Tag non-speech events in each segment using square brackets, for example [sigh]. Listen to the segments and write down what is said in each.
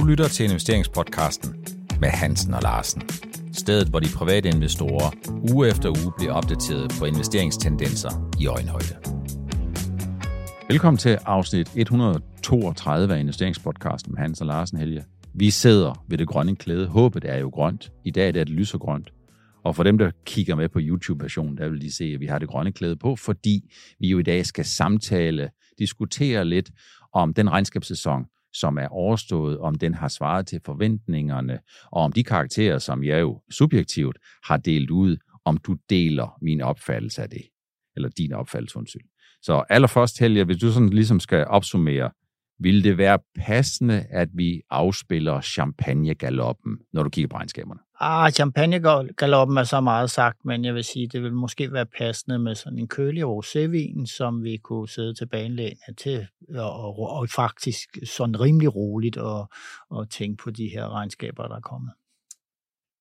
Du lytter til investeringspodcasten med Hansen og Larsen. Stedet, hvor de private investorer uge efter uge bliver opdateret på investeringstendenser i øjenhøjde. Velkommen til afsnit 132 af investeringspodcasten med Hansen og Larsen Helge. Vi sidder ved det grønne klæde. Håbet er jo grønt. I dag er det lysergrønt. Og for dem, der kigger med på YouTube-versionen, der vil de se, at vi har det grønne klæde på, fordi vi jo i dag skal samtale, diskutere lidt om den regnskabssæson, som er overstået, om den har svaret til forventningerne, og om de karakterer, som jeg jo subjektivt har delt ud, om du deler min opfattelse af det, eller din opfattelse, undskyld. Så allerførst, Helge, hvis du sådan ligesom skal opsummere, vil det være passende, at vi afspiller champagnegaloppen, når du kigger på regnskaberne? Ah, champagnegaloppen er så meget sagt, men jeg vil sige, det vil måske være passende med sådan en kølig rosévin, som vi kunne sidde til banelægen til, og, og, og faktisk sådan rimelig roligt og, og tænke på de her regnskaber, der er kommet.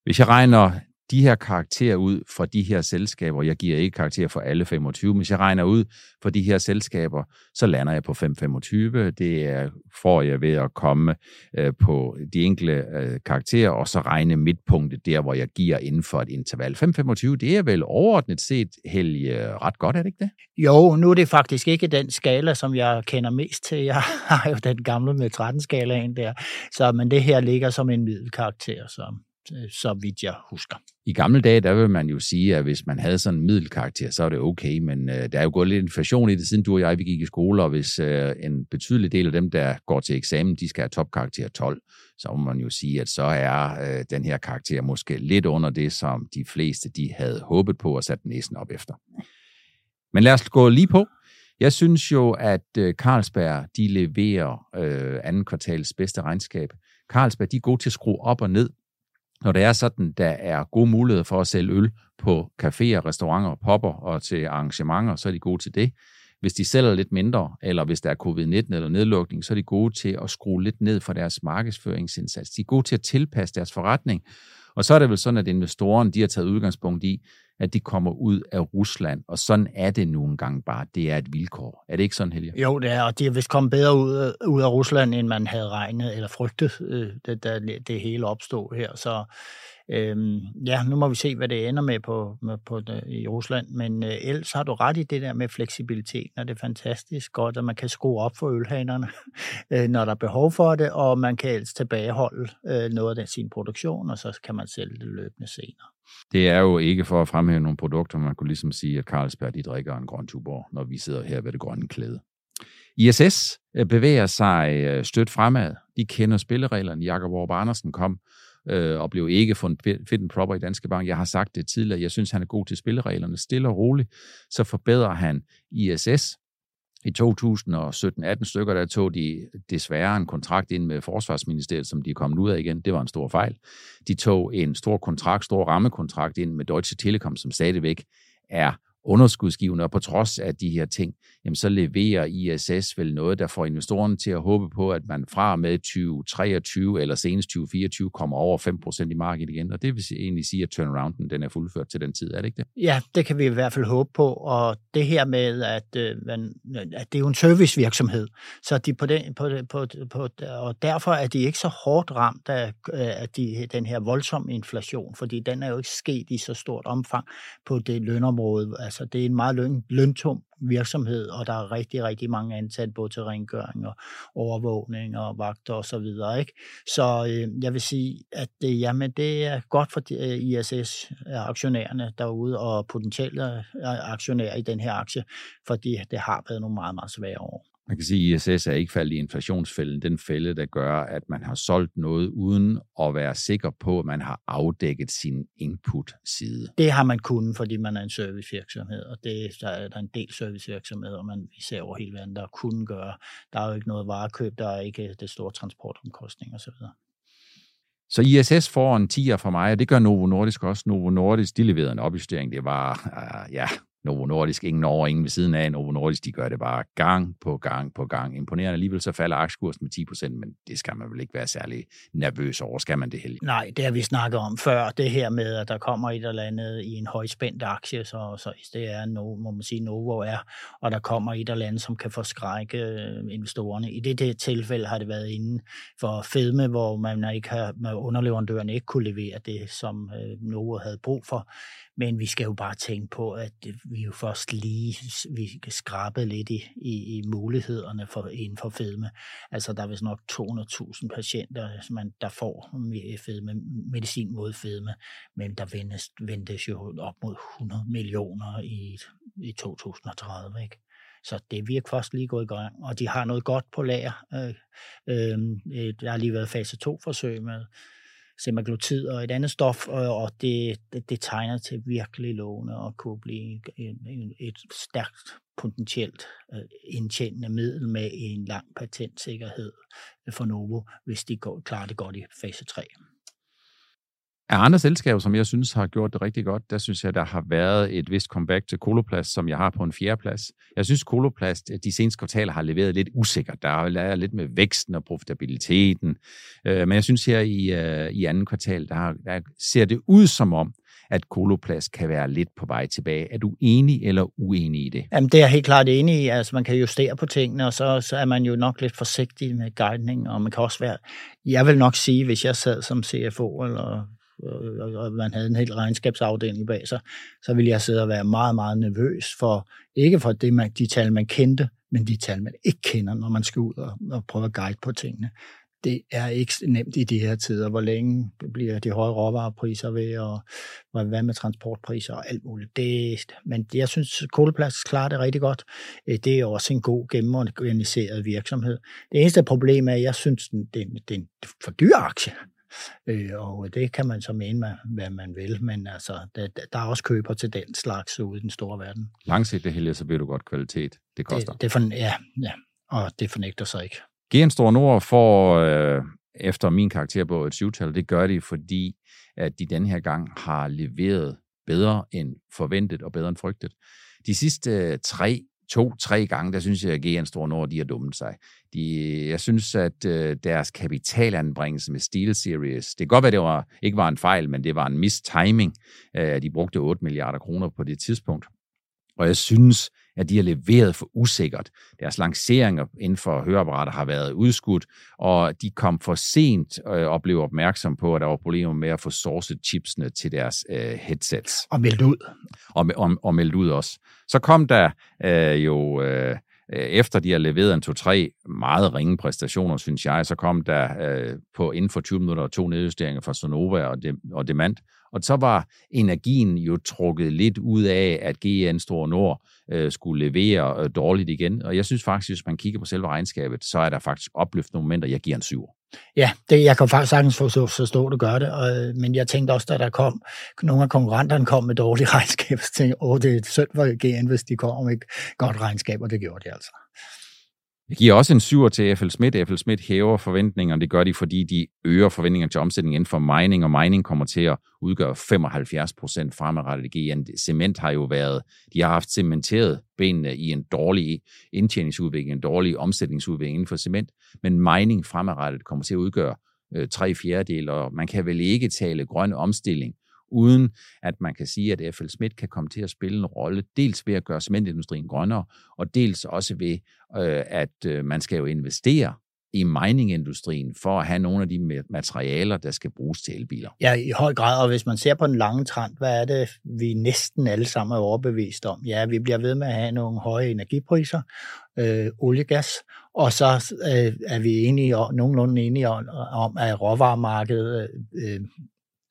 Hvis jeg regner de her karakterer ud fra de her selskaber, jeg giver ikke karakter for alle 25, men hvis jeg regner ud for de her selskaber, så lander jeg på 5,25. Det er, får jeg ved at komme øh, på de enkelte øh, karakterer, og så regne midtpunktet der, hvor jeg giver inden for et interval. 5,25, det er vel overordnet set Helge, ret godt, er det ikke det? Jo, nu er det faktisk ikke den skala, som jeg kender mest til. Jeg [laughs] har jo den gamle med 13-skalaen der, så, men det her ligger som en middelkarakter, så Øh, så vidt jeg husker. I gamle dage, der vil man jo sige, at hvis man havde sådan en middelkarakter, så er det okay, men øh, der er jo gået lidt inflation i det, siden du og jeg vi gik i skole, og hvis øh, en betydelig del af dem, der går til eksamen, de skal have topkarakter 12, så må man jo sige, at så er øh, den her karakter måske lidt under det, som de fleste de havde håbet på og sat næsen op efter. Men lad os gå lige på. Jeg synes jo, at øh, Carlsberg, de leverer øh, anden kvartals bedste regnskab. Carlsberg, de er gode til at skrue op og ned når det er sådan, der er gode muligheder for at sælge øl på caféer, restauranter, popper og til arrangementer, så er de gode til det. Hvis de sælger lidt mindre, eller hvis der er covid-19 eller nedlukning, så er de gode til at skrue lidt ned for deres markedsføringsindsats. De er gode til at tilpasse deres forretning. Og så er det vel sådan, at investorerne de har taget udgangspunkt i, at de kommer ud af Rusland, og sådan er det nogle gange bare. Det er et vilkår. Er det ikke sådan, Helge? Jo, det er, og de er vist kommet bedre ud, ud af Rusland, end man havde regnet eller frygtet, øh, da det, hele opstod her. Så Øhm, ja, nu må vi se, hvad det ender med på, med, på det, i Rusland, men øh, ellers har du ret i det der med fleksibilitet, og det er fantastisk godt, at man kan skrue op for ølhanerne, [laughs] øh, når der er behov for det, og man kan ellers tilbageholde øh, noget af den, sin produktion, og så kan man sælge det løbende senere. Det er jo ikke for at fremhæve nogle produkter, man kunne ligesom sige, at Carlsberg de drikker en grøn tuborg, når vi sidder her ved det grønne klæde. ISS øh, bevæger sig øh, stødt fremad. De kender spillereglerne. Jakob Aarhus Andersen kom øh, og blev ikke fundet fit and proper i Danske Bank. Jeg har sagt det tidligere, jeg synes, han er god til spillereglerne. Stille og roligt, så forbedrer han ISS. I 2017-18 stykker, der tog de desværre en kontrakt ind med Forsvarsministeriet, som de er kommet ud af igen. Det var en stor fejl. De tog en stor kontrakt, stor rammekontrakt ind med Deutsche Telekom, som stadigvæk er underskudsgivende, og på trods af de her ting, jamen så leverer ISS vel noget, der får investorerne til at håbe på, at man fra med 2023 eller senest 2024 kommer over 5% i markedet igen, og det vil egentlig sige, at turnarounden den er fuldført til den tid, er det ikke det? Ja, det kan vi i hvert fald håbe på, og det her med, at, øh, man, at det er jo en servicevirksomhed, så de på den, på, på, på, og derfor er de ikke så hårdt ramt af, øh, af de, den her voldsomme inflation, fordi den er jo ikke sket i så stort omfang på det lønområde, altså Altså, det er en meget løn, løntum virksomhed, og der er rigtig, rigtig mange ansat, både til rengøring og overvågning og vagter og så videre. Ikke? Så øh, jeg vil sige, at det, jamen, det er godt for øh, ISS-aktionærerne derude og potentielle øh, aktionærer i den her aktie, fordi det har været nogle meget, meget svære år. Man kan sige, at ISS er ikke faldet i inflationsfælden, den fælde, der gør, at man har solgt noget uden at være sikker på, at man har afdækket sin input-side. Det har man kunnet, fordi man er en servicevirksomhed, og det, der er der en del servicevirksomheder, man vi ser over hele verden, der kunne gøre. Der er jo ikke noget varekøb, der er ikke det store transportomkostning osv. Så ISS får en 10'er for mig, og det gør Novo Nordisk også. Novo Nordisk, de leverede en opjustering. Det var, uh, ja, Novo Nordisk, ingen over, ingen ved siden af. Novo Nordisk, de gør det bare gang på gang på gang. Imponerende. Alligevel så falder aktiekursen med 10 procent, men det skal man vel ikke være særlig nervøs over. Skal man det heller Nej, det har vi snakket om før. Det her med, at der kommer et eller andet i en højspændt aktie, så, så det er, no, må man sige, Novo er, og der kommer et eller andet, som kan forskrække øh, investorerne. I det, det tilfælde har det været inden for fedme, hvor man ikke har, underleverandøren ikke kunne levere det, som øh, Novo havde brug for. Men vi skal jo bare tænke på, at øh, vi jo først lige vi skal skrabe lidt i, i, i mulighederne for, inden for fedme. Altså, der er vist nok 200.000 patienter, man, der får fedme, medicin mod fedme, men der ventes, ventes jo op mod 100 millioner i, i 2030, ikke? Så det virker først lige gået i gang, og de har noget godt på lager. Øh, øh, der har lige været fase 2-forsøg med semaglutid og et andet stof, og det, det, det tegner til virkelig lovende og kunne blive et, et stærkt potentielt øh, indtjenende middel med en lang patentsikkerhed for Novo, hvis de går, klarer det godt i fase 3. Af andre selskaber, som jeg synes har gjort det rigtig godt, der synes jeg, der har været et vist comeback til Koloplast, som jeg har på en fjerdeplads. Jeg synes, Koloplast de seneste kvartaler har leveret lidt usikkert. Der er lidt med væksten og profitabiliteten. Øh, men jeg synes her i, øh, i anden kvartal, der, der ser det ud som om, at Koloplast kan være lidt på vej tilbage. Er du enig eller uenig i det? Jamen, det er jeg helt klart enig i. Altså, man kan justere på tingene, og så, så er man jo nok lidt forsigtig med guidning, og man kan også være... Jeg vil nok sige, hvis jeg sad som CFO eller og man havde en hel regnskabsafdeling bag sig, så ville jeg sidde og være meget, meget nervøs for, ikke for det, man, de tal, man kendte, men de tal, man ikke kender, når man skal ud og, og prøve at guide på tingene. Det er ikke nemt i de her tider. Hvor længe bliver de høje råvarepriser ved, og hvad med transportpriser og alt muligt. Det, men jeg synes, Koleplads klarer det rigtig godt. Øh, det er også en god gennemorganiseret virksomhed. Det eneste problem er, at jeg synes, det er en for dyr aktie. Øh, og det kan man så mene, med, hvad man vil, men altså, der, der er også køber til den slags ude i den store verden. Langsigtet, Helge, så bliver du godt kvalitet. Det koster. Det, det for, ja, ja, og det fornægter sig ikke. GN Store Nord får øh, efter min karakter på et syvtal, det gør de, fordi at de den her gang har leveret bedre end forventet og bedre end frygtet. De sidste øh, tre to-tre gange, der synes jeg, at GN står når de har dummet sig. De, jeg synes, at øh, deres kapitalanbringelse med Steel Series, det kan godt være, det var, ikke var en fejl, men det var en mistiming. Øh, de brugte 8 milliarder kroner på det tidspunkt. Og jeg synes, at de har leveret for usikkert. Deres lanceringer inden for høreapparater har været udskudt, og de kom for sent øh, og blev opmærksom på, at der var problemer med at få sourcet chipsene til deres øh, headsets. Og meldt ud. Og, og, og meldt ud også. Så kom der øh, jo... Øh, efter de har leveret en to-tre meget ringe præstationer, synes jeg, så kom der øh, på inden for 20 minutter to nedjusteringer fra Sonova og, De, og Demand, og så var energien jo trukket lidt ud af, at GN Store Nord øh, skulle levere øh, dårligt igen. Og jeg synes faktisk, hvis man kigger på selve regnskabet, så er der faktisk opløftende momenter. Jeg giver en syv. Ja, det, jeg kan faktisk sagtens forstå, forstå at gør det, og, øh, men jeg tænkte også, da der kom, nogle af konkurrenterne kom med dårlige [laughs] regnskaber, så tænkte jeg, åh, det er synd for GN, hvis de kommer med godt regnskab, og det gjorde de altså. Jeg giver også en syver til FL Schmidt. FL Schmidt hæver forventningerne. Det gør de, fordi de øger forventningerne til omsætning inden for mining, og mining kommer til at udgøre 75 procent fremadrettet GN. Cement har jo været, de har haft cementeret benene i en dårlig indtjeningsudvikling, en dårlig omsætningsudvikling inden for cement, men mining fremadrettet kommer til at udgøre øh, tre fjerdedel, og man kan vel ikke tale grøn omstilling uden at man kan sige, at FL Schmidt kan komme til at spille en rolle, dels ved at gøre cementindustrien grønnere, og dels også ved, øh, at øh, man skal jo investere i miningindustrien for at have nogle af de materialer, der skal bruges til elbiler. Ja, i høj grad, og hvis man ser på den lange trend, hvad er det, vi næsten alle sammen er overbevist om? Ja, vi bliver ved med at have nogle høje energipriser, øh, olie, gas, og så øh, er vi enige, nogenlunde enige om, om at råvaremarkedet øh, øh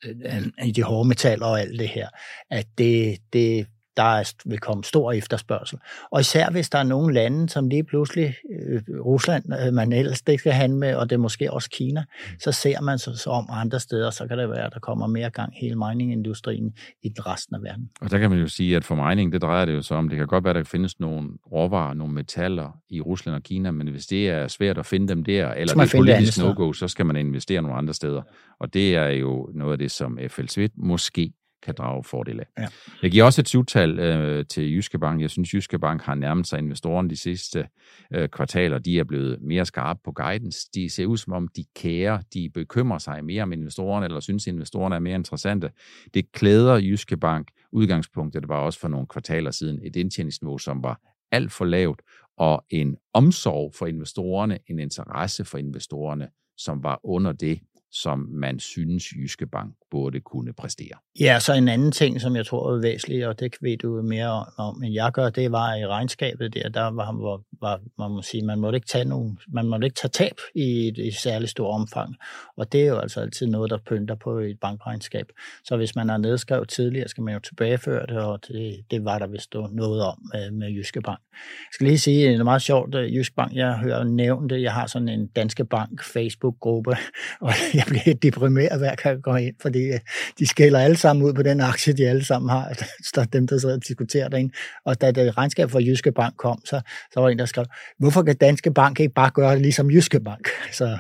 Øh, øh, i de hårde metaller og alt det her, at det, det, der vil komme stor efterspørgsel. Og især hvis der er nogle lande, som lige pludselig, øh, Rusland, øh, man ellers ikke skal handle med, og det er måske også Kina, mm. så ser man sig så om andre steder, så kan det være, at der kommer mere gang hele miningindustrien i den resten af verden. Og der kan man jo sige, at for mining, det drejer det jo så om, det kan godt være, at der findes nogle råvarer, nogle metaller i Rusland og Kina, men hvis det er svært at finde dem der, eller det er politisk no-go, så skal man investere nogle andre steder. Og det er jo noget af det, som FL Svit måske kan drage fordel af. Ja. Jeg giver også et syvtal øh, til Jyske Bank. Jeg synes, Jyske Bank har nærmet sig investorerne de sidste øh, kvartaler. De er blevet mere skarpe på guidance. De ser ud som om, de kærer, de bekymrer sig mere om investorerne, eller synes, investorerne er mere interessante. Det klæder Jyske Bank. Udgangspunktet var også for nogle kvartaler siden et indtjeningsniveau, som var alt for lavt, og en omsorg for investorerne, en interesse for investorerne, som var under det, som man synes Jyske Bank burde kunne præstere. Ja, så en anden ting, som jeg tror er væsentlig, og det ved du mere om, end jeg gør, det var i regnskabet der, der var, var, var man må sige, man måtte ikke tage nogen, man måtte ikke tage tab i et, et særligt stort omfang, og det er jo altså altid noget, der pynter på et bankregnskab. Så hvis man har nedskrevet tidligere, skal man jo tilbageføre det, og det, det var der vist noget om med, med Jyske Bank. Jeg skal lige sige, det er meget sjovt, øh, Jyske Bank, jeg hører nævnt det, jeg har sådan en Danske Bank Facebook-gruppe, [laughs] og jeg bliver deprimeret hver gang jeg går ind, fordi øh, de skælder alle sammen ud på den aktie, de alle sammen har. Altså, [laughs] der er dem, der sidder og diskuterer derinde. Og da det regnskab fra Jyske Bank kom, så, så var der en, der skrev, hvorfor kan Danske Bank ikke bare gøre det ligesom Jyske Bank? [laughs] Så,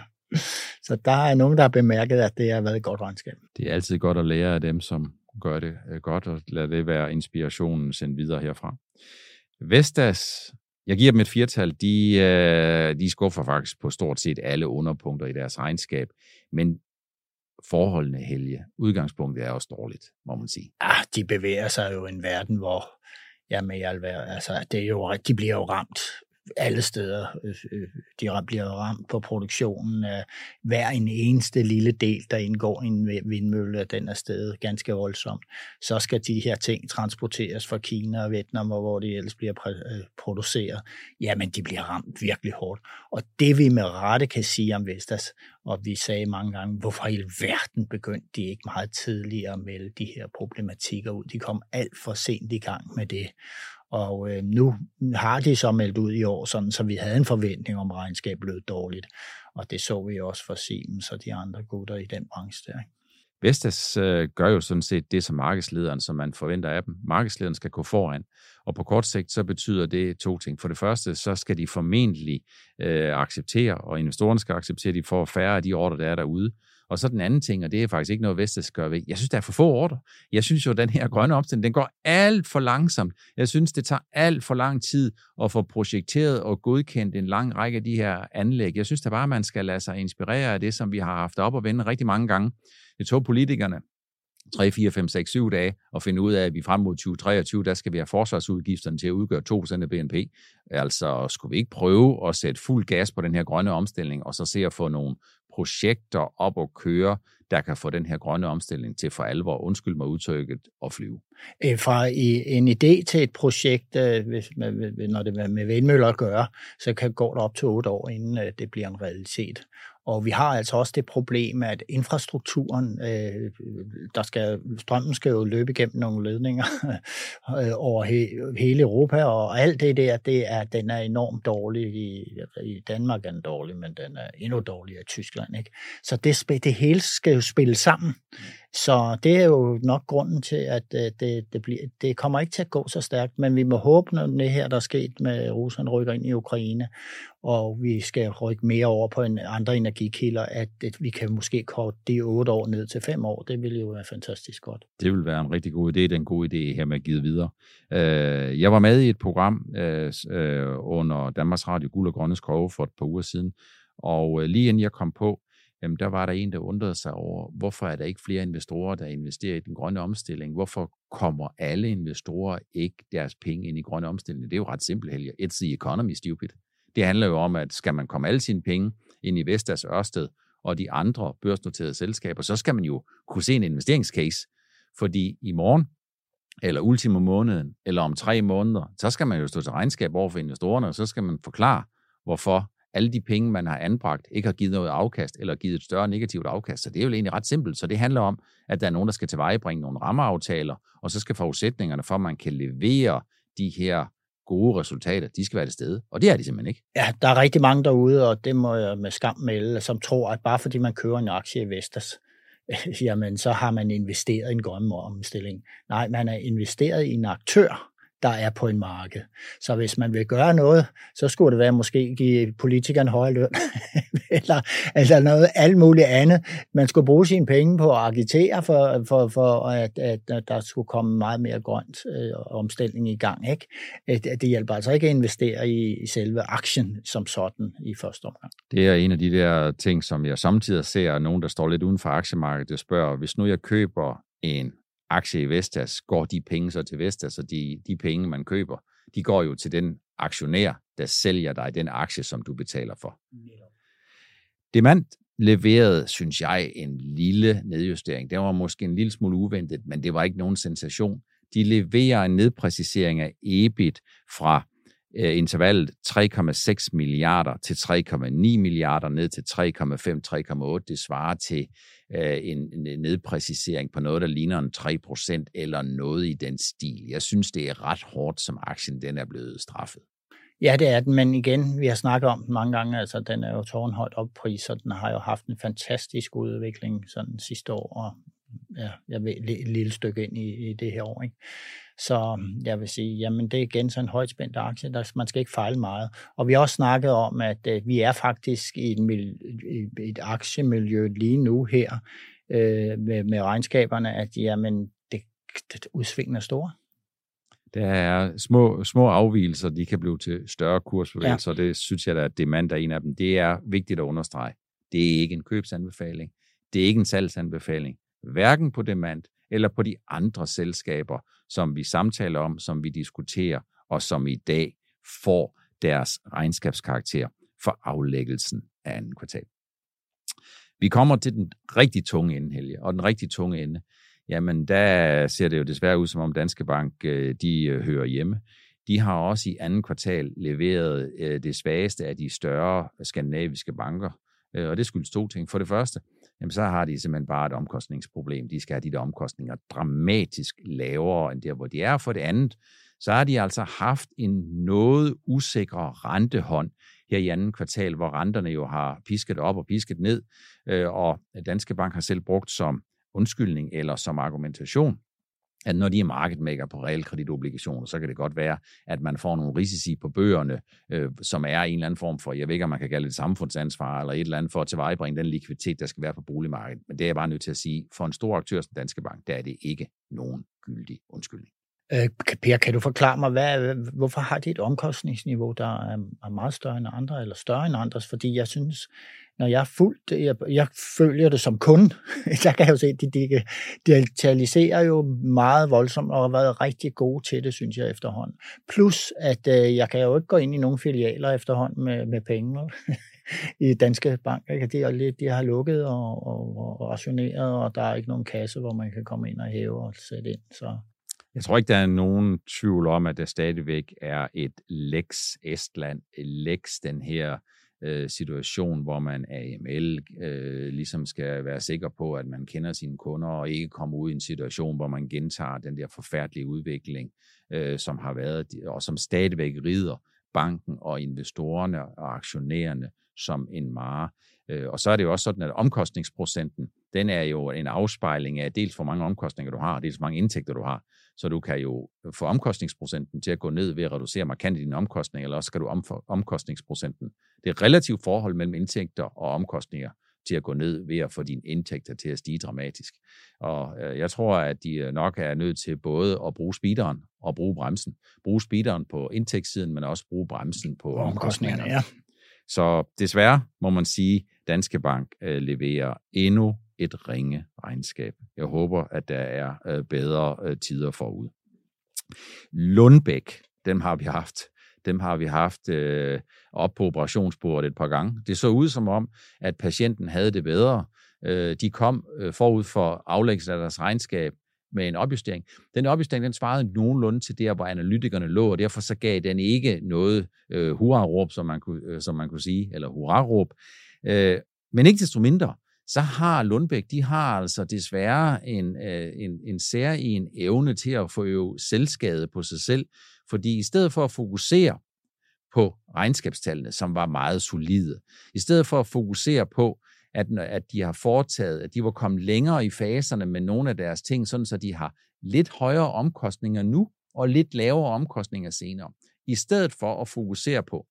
så der er nogen, der har bemærket, at det har været et godt regnskab. Det er altid godt at lære af dem, som gør det øh, godt, og lade det være inspirationen sendt videre herfra. Vestas, jeg giver dem et firtal, de, øh, de skuffer faktisk på stort set alle underpunkter i deres regnskab, men forholdene, Helge, udgangspunktet er også dårligt, må man sige. Ah, de bevæger sig jo i en verden, hvor jamen, altså, det er jo, de bliver jo ramt alle steder. Øh, øh, de bliver ramt på produktionen af hver en eneste lille del, der indgår i en vindmølle, den er stedet ganske voldsomt. Så skal de her ting transporteres fra Kina og Vietnam, og hvor de ellers bliver øh, produceret. Jamen, de bliver ramt virkelig hårdt. Og det vi med rette kan sige om Vestas, og vi sagde mange gange, hvorfor i verden begyndte de ikke meget tidligere at melde de her problematikker ud. De kom alt for sent i gang med det. Og øh, nu har de så meldt ud i år, sådan, så vi havde en forventning om, at regnskabet lød dårligt. Og det så vi også for Siemens og de andre gutter i den branche der. Vestas øh, gør jo sådan set det som markedslederen, som man forventer af dem. Markedslederen skal gå foran, og på kort sigt så betyder det to ting. For det første, så skal de formentlig øh, acceptere, og investorerne skal acceptere, at de får færre af de ordre, der er derude. Og så den anden ting, og det er faktisk ikke noget, Vestas gør ved. Jeg synes, der er for få ordre. Jeg synes jo, at den her grønne omstilling, den går alt for langsomt. Jeg synes, det tager alt for lang tid at få projekteret og godkendt en lang række af de her anlæg. Jeg synes da bare, at man skal lade sig inspirere af det, som vi har haft op og vende rigtig mange gange. Det tog politikerne 3, 4, 5, 6, 7 dage og finde ud af, at vi frem mod 2023, der skal vi have forsvarsudgifterne til at udgøre 2% af BNP. Altså, skulle vi ikke prøve at sætte fuld gas på den her grønne omstilling, og så se at få nogle projekter op og køre, der kan få den her grønne omstilling til for alvor, undskyld mig udtrykket, at flyve? Øh, fra en idé til et projekt, øh, hvis man, når det er med vindmøller at gøre, så kan gå det op til otte år, inden øh, det bliver en realitet. Og vi har altså også det problem, at infrastrukturen, øh, der skal, strømmen skal jo løbe igennem nogle ledninger øh, over he, hele Europa, og alt det der, det er, den er enormt dårlig. I, I Danmark er den dårlig, men den er endnu dårligere i Tyskland. Ikke? Så det, det hele skal jo spille sammen. Så det er jo nok grunden til, at øh, det, det, bliver, det kommer ikke til at gå så stærkt, men vi må håbe, når det her, der er sket med Rusland rykker ind i Ukraine, og vi skal rykke mere over på en andre energikilder, at vi kan måske korte de otte år ned til fem år. Det ville jo være fantastisk godt. Det vil være en rigtig god idé, Det er en god idé her med at give videre. Øh, jeg var med i et program øh, øh under Danmarks Radio Guld og Grønne Skove for et par uger siden, og øh, lige inden jeg kom på, jamen der var der en, der undrede sig over, hvorfor er der ikke flere investorer, der investerer i den grønne omstilling? Hvorfor kommer alle investorer ikke deres penge ind i grønne omstilling? Det er jo ret simpelt, Helge. It's the economy, stupid. Det handler jo om, at skal man komme alle sine penge ind i Vestas Ørsted og de andre børsnoterede selskaber, så skal man jo kunne se en investeringscase. Fordi i morgen, eller ultimo måneden, eller om tre måneder, så skal man jo stå til regnskab over for investorerne, og så skal man forklare, hvorfor alle de penge, man har anbragt, ikke har givet noget afkast, eller givet et større negativt afkast. Så det er jo egentlig ret simpelt. Så det handler om, at der er nogen, der skal tilvejebringe nogle rammeaftaler, og så skal forudsætningerne for, at man kan levere de her gode resultater, de skal være til stede. Og det er de simpelthen ikke. Ja, der er rigtig mange derude, og det må jeg med skam melde, som tror, at bare fordi man kører en aktie i Vestas, [laughs] jamen så har man investeret i en grøn omstilling. Nej, man er investeret i en aktør, der er på en marked. Så hvis man vil gøre noget, så skulle det være måske give politikerne højere løn, [laughs] eller, eller noget alt muligt andet. Man skulle bruge sine penge på at agitere for, for, for at, at der skulle komme meget mere grønt øh, omstilling i gang. Ikke? Øh, det, det hjælper altså ikke at investere i, i selve aktien som sådan i første omgang. Det er en af de der ting, som jeg samtidig ser nogen, der står lidt uden for aktiemarkedet, spørger, hvis nu jeg køber en aktie i Vestas, går de penge så til Vestas, og de, de penge, man køber, de går jo til den aktionær, der sælger dig den aktie, som du betaler for. Demand leverede, synes jeg, en lille nedjustering. Det var måske en lille smule uventet, men det var ikke nogen sensation. De leverer en nedpræcisering af EBIT fra øh, intervallet 3,6 milliarder til 3,9 milliarder ned til 3,5-3,8. Det svarer til øh, en, en nedpræcisering på noget, der ligner en 3% eller noget i den stil. Jeg synes, det er ret hårdt, som aktien den er blevet straffet. Ja, det er den, men igen, vi har snakket om den mange gange, altså den er jo tårnhøjt op pris, og den har jo haft en fantastisk udvikling sådan sidste år, og ja, jeg ved, et lille stykke ind i, i det her år. Ikke? Så jeg vil sige, jamen det er igen sådan en højt spændt aktie, der, man skal ikke fejle meget. Og vi har også snakket om, at øh, vi er faktisk i et, et aktiemiljø lige nu her øh, med, med regnskaberne, at jamen, det, det udsvingene er store. Der er små, små afvielser, de kan blive til større kursbevægelser, ja. det synes jeg, at det demand er en af dem. Det er vigtigt at understrege. Det er ikke en købsanbefaling. Det er ikke en salgsanbefaling. Hverken på demand eller på de andre selskaber, som vi samtaler om, som vi diskuterer, og som i dag får deres regnskabskarakter for aflæggelsen af anden kvartal. Vi kommer til den rigtig tunge ende, Helge, og den rigtig tunge ende, jamen der ser det jo desværre ud, som om Danske Bank øh, de øh, hører hjemme. De har også i anden kvartal leveret øh, det svageste af de større skandinaviske banker, og det skyldes to ting. For det første, jamen så har de simpelthen bare et omkostningsproblem. De skal have de der omkostninger dramatisk lavere end der, hvor de er. For det andet, så har de altså haft en noget usikre rentehånd her i anden kvartal, hvor renterne jo har pisket op og pisket ned, øh, og Danske Bank har selv brugt som undskyldning eller som argumentation, at når de er marketmaker på realkreditobligationer, så kan det godt være, at man får nogle risici på bøgerne, øh, som er en eller anden form for, jeg ved ikke, om man kan kalde det samfundsansvar, eller et eller andet for at tilvejebringe den likviditet, der skal være på boligmarkedet. Men det er jeg bare nødt til at sige, for en stor aktør som Danske Bank, der er det ikke nogen gyldig undskyldning. Øh, per, kan du forklare mig, hvad, hvorfor har de et omkostningsniveau, der er meget større end andre, eller større end andres? Fordi jeg synes, når jeg er fuldt, jeg, jeg følger det som kunde, [laughs] der kan jeg jo se, at de, de digitaliserer jo meget voldsomt, og har været rigtig gode til det, synes jeg efterhånden. Plus, at øh, jeg kan jo ikke gå ind i nogle filialer efterhånden med, med penge [laughs] i Danske Bank. Ikke? De, er, de har lukket og, og, og rationeret, og der er ikke nogen kasse, hvor man kan komme ind og hæve og sætte ind. Så jeg tror ikke, der er nogen tvivl om, at der stadigvæk er et Lex Estland, Lex den her øh, situation, hvor man AML øh, ligesom skal være sikker på, at man kender sine kunder og ikke kommer ud i en situation, hvor man gentager den der forfærdelige udvikling, øh, som har været, og som stadigvæk rider banken og investorerne og aktionærerne som en mare. Øh, og så er det jo også sådan, at omkostningsprocenten, den er jo en afspejling af dels hvor mange omkostninger du har, dels hvor mange indtægter du har. Så du kan jo få omkostningsprocenten til at gå ned ved at reducere markant dine omkostninger, eller også kan du om omkostningsprocenten. Det er relativt forhold mellem indtægter og omkostninger til at gå ned ved at få dine indtægter til at stige dramatisk. Og øh, jeg tror, at de øh, nok er nødt til både at bruge speederen og bruge bremsen. Bruge speederen på indtægtssiden, men også bruge bremsen på omkostningerne. Ja. Så desværre må man sige, at Danske Bank øh, leverer endnu et ringe regnskab. Jeg håber, at der er øh, bedre øh, tider forud. Lundbæk, dem har vi haft. Dem har vi haft øh, op på operationsbordet et par gange. Det så ud som om, at patienten havde det bedre. Øh, de kom øh, forud for aflæggelsen af deres regnskab med en opjustering. Den opjustering, den svarede nogenlunde til der, hvor analytikerne lå, og derfor så gav den ikke noget øh, hurra-råb, som man, kunne, øh, som man kunne sige, eller hurra-råb. Øh, men ikke desto mindre, så har Lundbæk, de har altså desværre en, øh, en, en særlig evne til at få jo selvskade på sig selv, fordi i stedet for at fokusere på regnskabstallene, som var meget solide, i stedet for at fokusere på, at, at de har foretaget, at de var kommet længere i faserne med nogle af deres ting, sådan så de har lidt højere omkostninger nu, og lidt lavere omkostninger senere. I stedet for at fokusere på,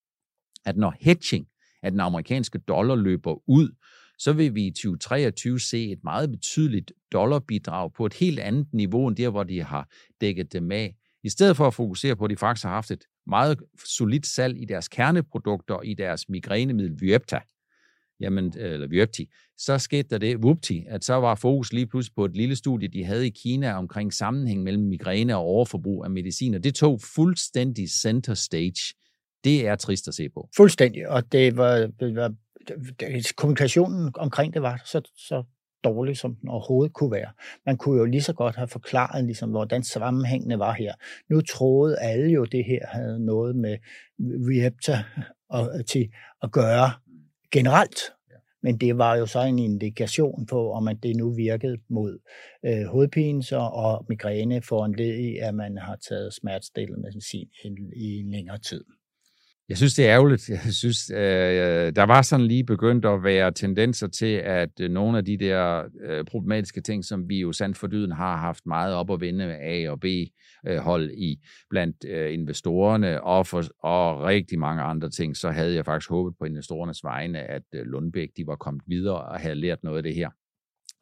at når hedging, at den amerikanske dollar løber ud, så vil vi i 2023 se et meget betydeligt dollarbidrag på et helt andet niveau end der, hvor de har dækket dem af. I stedet for at fokusere på, at de faktisk har haft et meget solidt salg i deres kerneprodukter, i deres migrænemiddel Vyepta, jamen, øh, eller Vyepti, så skete der det, whoopty, at så var fokus lige pludselig på et lille studie, de havde i Kina omkring sammenhæng mellem migræne og overforbrug af medicin, og det tog fuldstændig center stage. Det er trist at se på. Fuldstændig, og det var, det var kommunikationen omkring det var så, så dårlig, som den overhovedet kunne være. Man kunne jo lige så godt have forklaret, ligesom, hvordan sammenhængene var her. Nu troede alle jo, det her havde noget med Reapta og, til at gøre generelt. Men det var jo så en indikation på, om at det nu virkede mod øh, hovedpine og migræne for en led i, at man har taget smertestillende medicin i, i en længere tid. Jeg synes, det er ærgerligt. [laughs] Jeg synes, øh, der var sådan lige begyndt at være tendenser til, at øh, nogle af de der øh, problematiske ting, som vi jo sandt for dyden har haft meget op at vinde med A og B-hold øh, i blandt øh, investorerne og, for, og rigtig mange andre ting, så havde jeg faktisk håbet på investorernes vegne, at øh, Lundbæk de var kommet videre og havde lært noget af det her.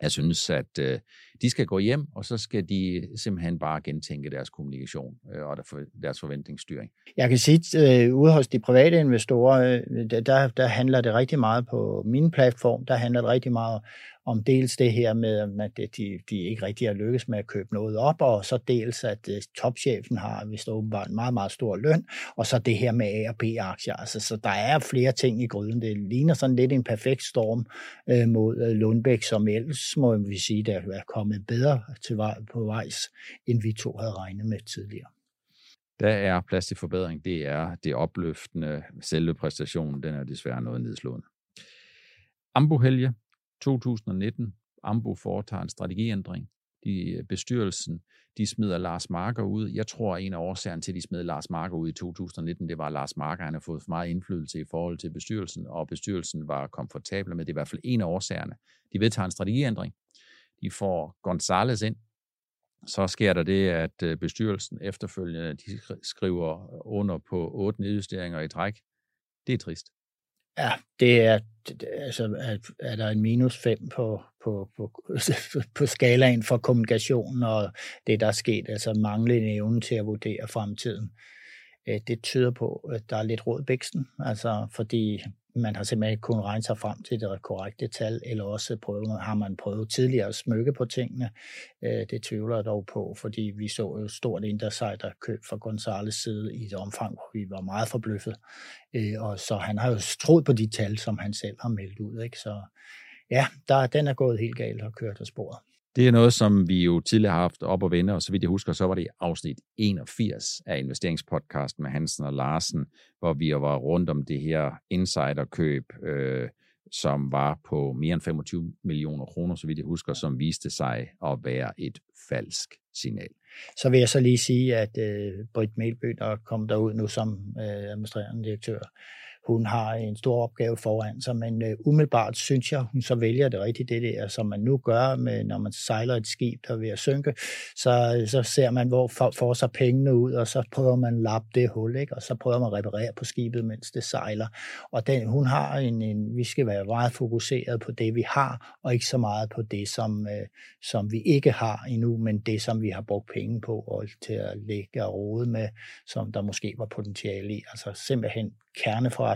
Jeg synes, at øh, de skal gå hjem, og så skal de simpelthen bare gentænke deres kommunikation øh, og deres forventningsstyring. Jeg kan sige, at øh, ude hos de private investorer, øh, der, der handler det rigtig meget på min platform, der handler det rigtig meget om dels det her med, at de, de ikke rigtig har lykkes med at købe noget op, og så dels, at topchefen har vist åbenbart en meget, meget stor løn, og så det her med A- og B-aktier. Altså, så der er flere ting i gryden. Det ligner sådan lidt en perfekt storm øh, mod Lundbæk, som ellers må vi sige, der er kommet bedre til vej, på vejs, end vi to havde regnet med tidligere. Der er plads til forbedring. Det er det opløftende. Selve præstationen, den er desværre noget nedslående. Ambo Helge, 2019, Ambo foretager en strategiændring. De, øh, bestyrelsen, de smider Lars Marker ud. Jeg tror, at en af årsagerne til, at de smed Lars Marker ud i 2019, det var, at Lars Marker han har fået for meget indflydelse i forhold til bestyrelsen, og bestyrelsen var komfortabel med det. Det er i hvert fald en af årsagerne. De vedtager en strategiændring. De får Gonzales ind. Så sker der det, at øh, bestyrelsen efterfølgende de skriver under på otte nedjusteringer i træk. Det er trist. Ja, det er, altså, er, er der en minus 5 på, på, på, [laughs] på skalaen for kommunikation og det, der er sket, altså manglende evne til at vurdere fremtiden. Øh, det tyder på, at der er lidt råd bæksten, altså fordi man har simpelthen ikke kunnet regne sig frem til det korrekte tal, eller også prøver, har man prøvet tidligere at smykke på tingene. Øh, det tvivler jeg dog på, fordi vi så jo stort der køb fra Gonzales side i et omfang, hvor vi var meget forbløffet. Øh, og så han har jo troet på de tal, som han selv har meldt ud. Ikke? Så ja, der, den er gået helt galt og kørt af sporet. Det er noget, som vi jo tidligere har haft op og vende, og så vidt jeg husker, så var det i afsnit 81 af investeringspodcasten med Hansen og Larsen, hvor vi var rundt om det her insiderkøb, øh, som var på mere end 25 millioner kroner, så vidt jeg husker, som viste sig at være et falsk signal. Så vil jeg så lige sige, at øh, Britt Melby, der kom derud nu som øh, administrerende direktør, hun har en stor opgave foran sig, men øh, umiddelbart synes jeg, hun så vælger det rigtigt, det der, som man nu gør, med, når man sejler et skib, der er ved at synke, så, øh, så ser man, hvor folk får sig pengene ud, og så prøver man at lappe det hul, ikke? og så prøver man at reparere på skibet, mens det sejler. Og den, hun har en, en, vi skal være meget fokuseret på det, vi har, og ikke så meget på det, som, øh, som vi ikke har endnu, men det, som vi har brugt penge på og til at lægge og rode med, som der måske var potentiale i. Altså simpelthen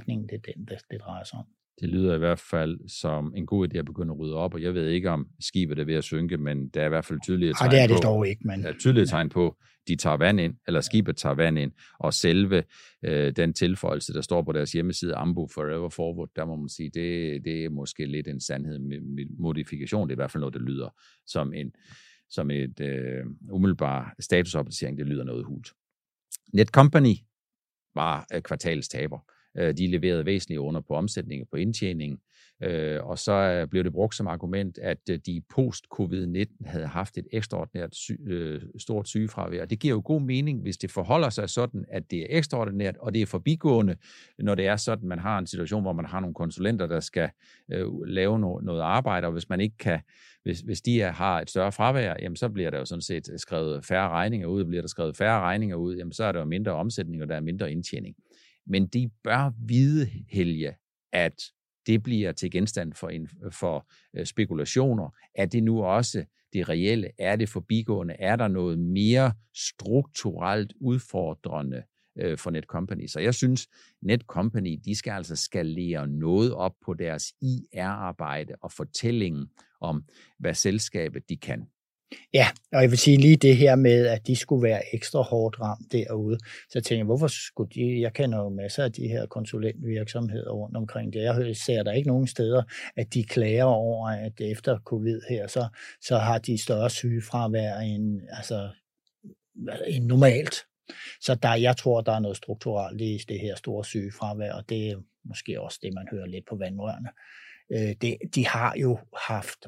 kerneforretningen, det er den, det, det drejer sig om. Det lyder i hvert fald som en god idé at begynde at rydde op, og jeg ved ikke, om skibet er ved at synke, men der er i hvert fald tydelige tegn på... det er det på, dog ikke, men... Der er tydelige tegn på, de tager vand ind, eller skibet tager vand ind, og selve øh, den tilføjelse, der står på deres hjemmeside, Ambu Forever Forward, der må man sige, det, det er måske lidt en sandhed med modifikation. Det er i hvert fald noget, der lyder som en som et øh, umiddelbar statusopdatering. Det lyder noget hult. Netcompany var øh, kvartalstaber. Øh, Øh, de leverede væsentligt under på omsætning og på indtjening. Øh, og så øh, blev det brugt som argument, at de post-covid-19 havde haft et ekstraordinært sy- stort sygefravær. Det giver jo god mening, hvis det forholder sig sådan, at det er ekstraordinært, og det er forbigående, når det er sådan, man har en situation, hvor man har nogle konsulenter, der skal lave noget arbejde, og hvis man ikke kan, hvis, hvis de er, har et større fravær, jamen så bliver der jo sådan set skrevet færre regninger ud, bliver der skrevet færre regninger ud, jamen så er der jo mindre omsætning, og der er mindre indtjening. Men de bør vide, Helge, at det bliver til genstand for, en, for øh, spekulationer. Er det nu også det reelle? Er det forbigående? Er der noget mere strukturelt udfordrende øh, for Netcompany? Så jeg synes, Netcompany, de skal altså skalere noget op på deres IR-arbejde og fortællingen om, hvad selskabet de kan. Ja, og jeg vil sige lige det her med, at de skulle være ekstra hårdt ramt derude. Så jeg tænker, hvorfor skulle de, jeg kender jo masser af de her konsulentvirksomheder rundt omkring det. Jeg ser der ikke nogen steder, at de klager over, at efter covid her, så, så har de større sygefravær end, altså, end normalt. Så der, jeg tror, der er noget strukturelt i det her store sygefravær, og det er måske også det, man hører lidt på vandrørene. Øh, det, de har jo haft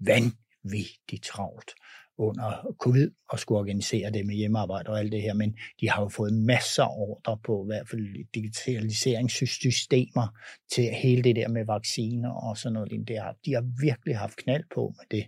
vand vanvittigt travlt under covid og skulle organisere det med hjemmearbejde og alt det her, men de har jo fået masser af ordre på i hvert fald digitaliseringssystemer til hele det der med vacciner og sådan noget. Det har, de har virkelig haft knald på med det.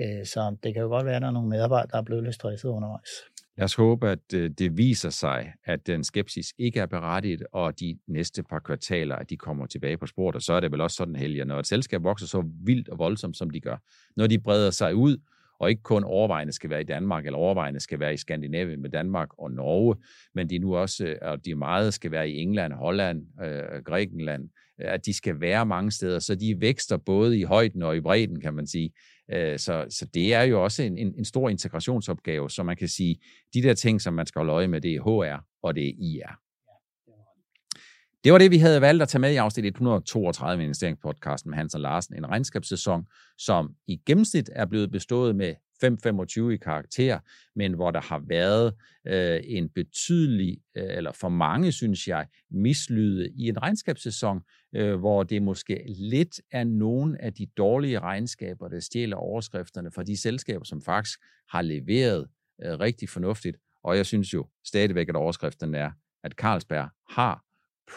Øh, så det kan jo godt være, at der er nogle medarbejdere, der er blevet lidt stresset undervejs. Lad os håbe, at øh, det viser sig, at den skepsis ikke er berettiget, og de næste par kvartaler, at de kommer tilbage på sporet. Og så er det vel også sådan, Helge, når et selskab vokser så vildt og voldsomt, som de gør, når de breder sig ud, og ikke kun overvejende skal være i Danmark, eller overvejende skal være i Skandinavien med Danmark og Norge, men de nu også, øh, og de meget skal være i England, Holland, øh, Grækenland, øh, at de skal være mange steder, så de vækster både i højden og i bredden, kan man sige. Øh, så, så det er jo også en, en, en stor integrationsopgave, så man kan sige, de der ting, som man skal holde øje med, det er HR og det er IR. Det var det, vi havde valgt at tage med i afsnit 132 investeringspodcasten med Hans og Larsen. En regnskabssæson, som i gennemsnit er blevet bestået med 5,25 i karakter, men hvor der har været øh, en betydelig, øh, eller for mange, synes jeg, mislyde i en regnskabssæson, øh, hvor det måske lidt er nogle af de dårlige regnskaber, der stjæler overskrifterne fra de selskaber, som faktisk har leveret øh, rigtig fornuftigt. Og jeg synes jo stadigvæk, at overskriften er, at Carlsberg har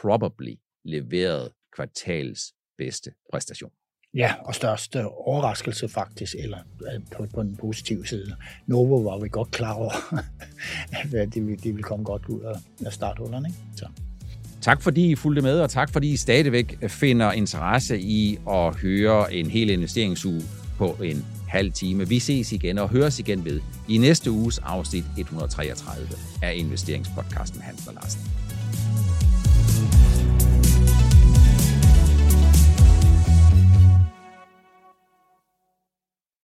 probably leveret kvartals bedste præstation. Ja, og største overraskelse faktisk, eller øh, på, på den positive side. Novo var vi godt klar over, [laughs] at øh, de, de ville komme godt ud af starthullerne. Ikke? Så. Tak fordi I fulgte med, og tak fordi I stadigvæk finder interesse i at høre en hel investeringsuge på en halv time. Vi ses igen og høres igen ved i næste uges afsnit 133 af investeringspodcasten Hans og Larsen.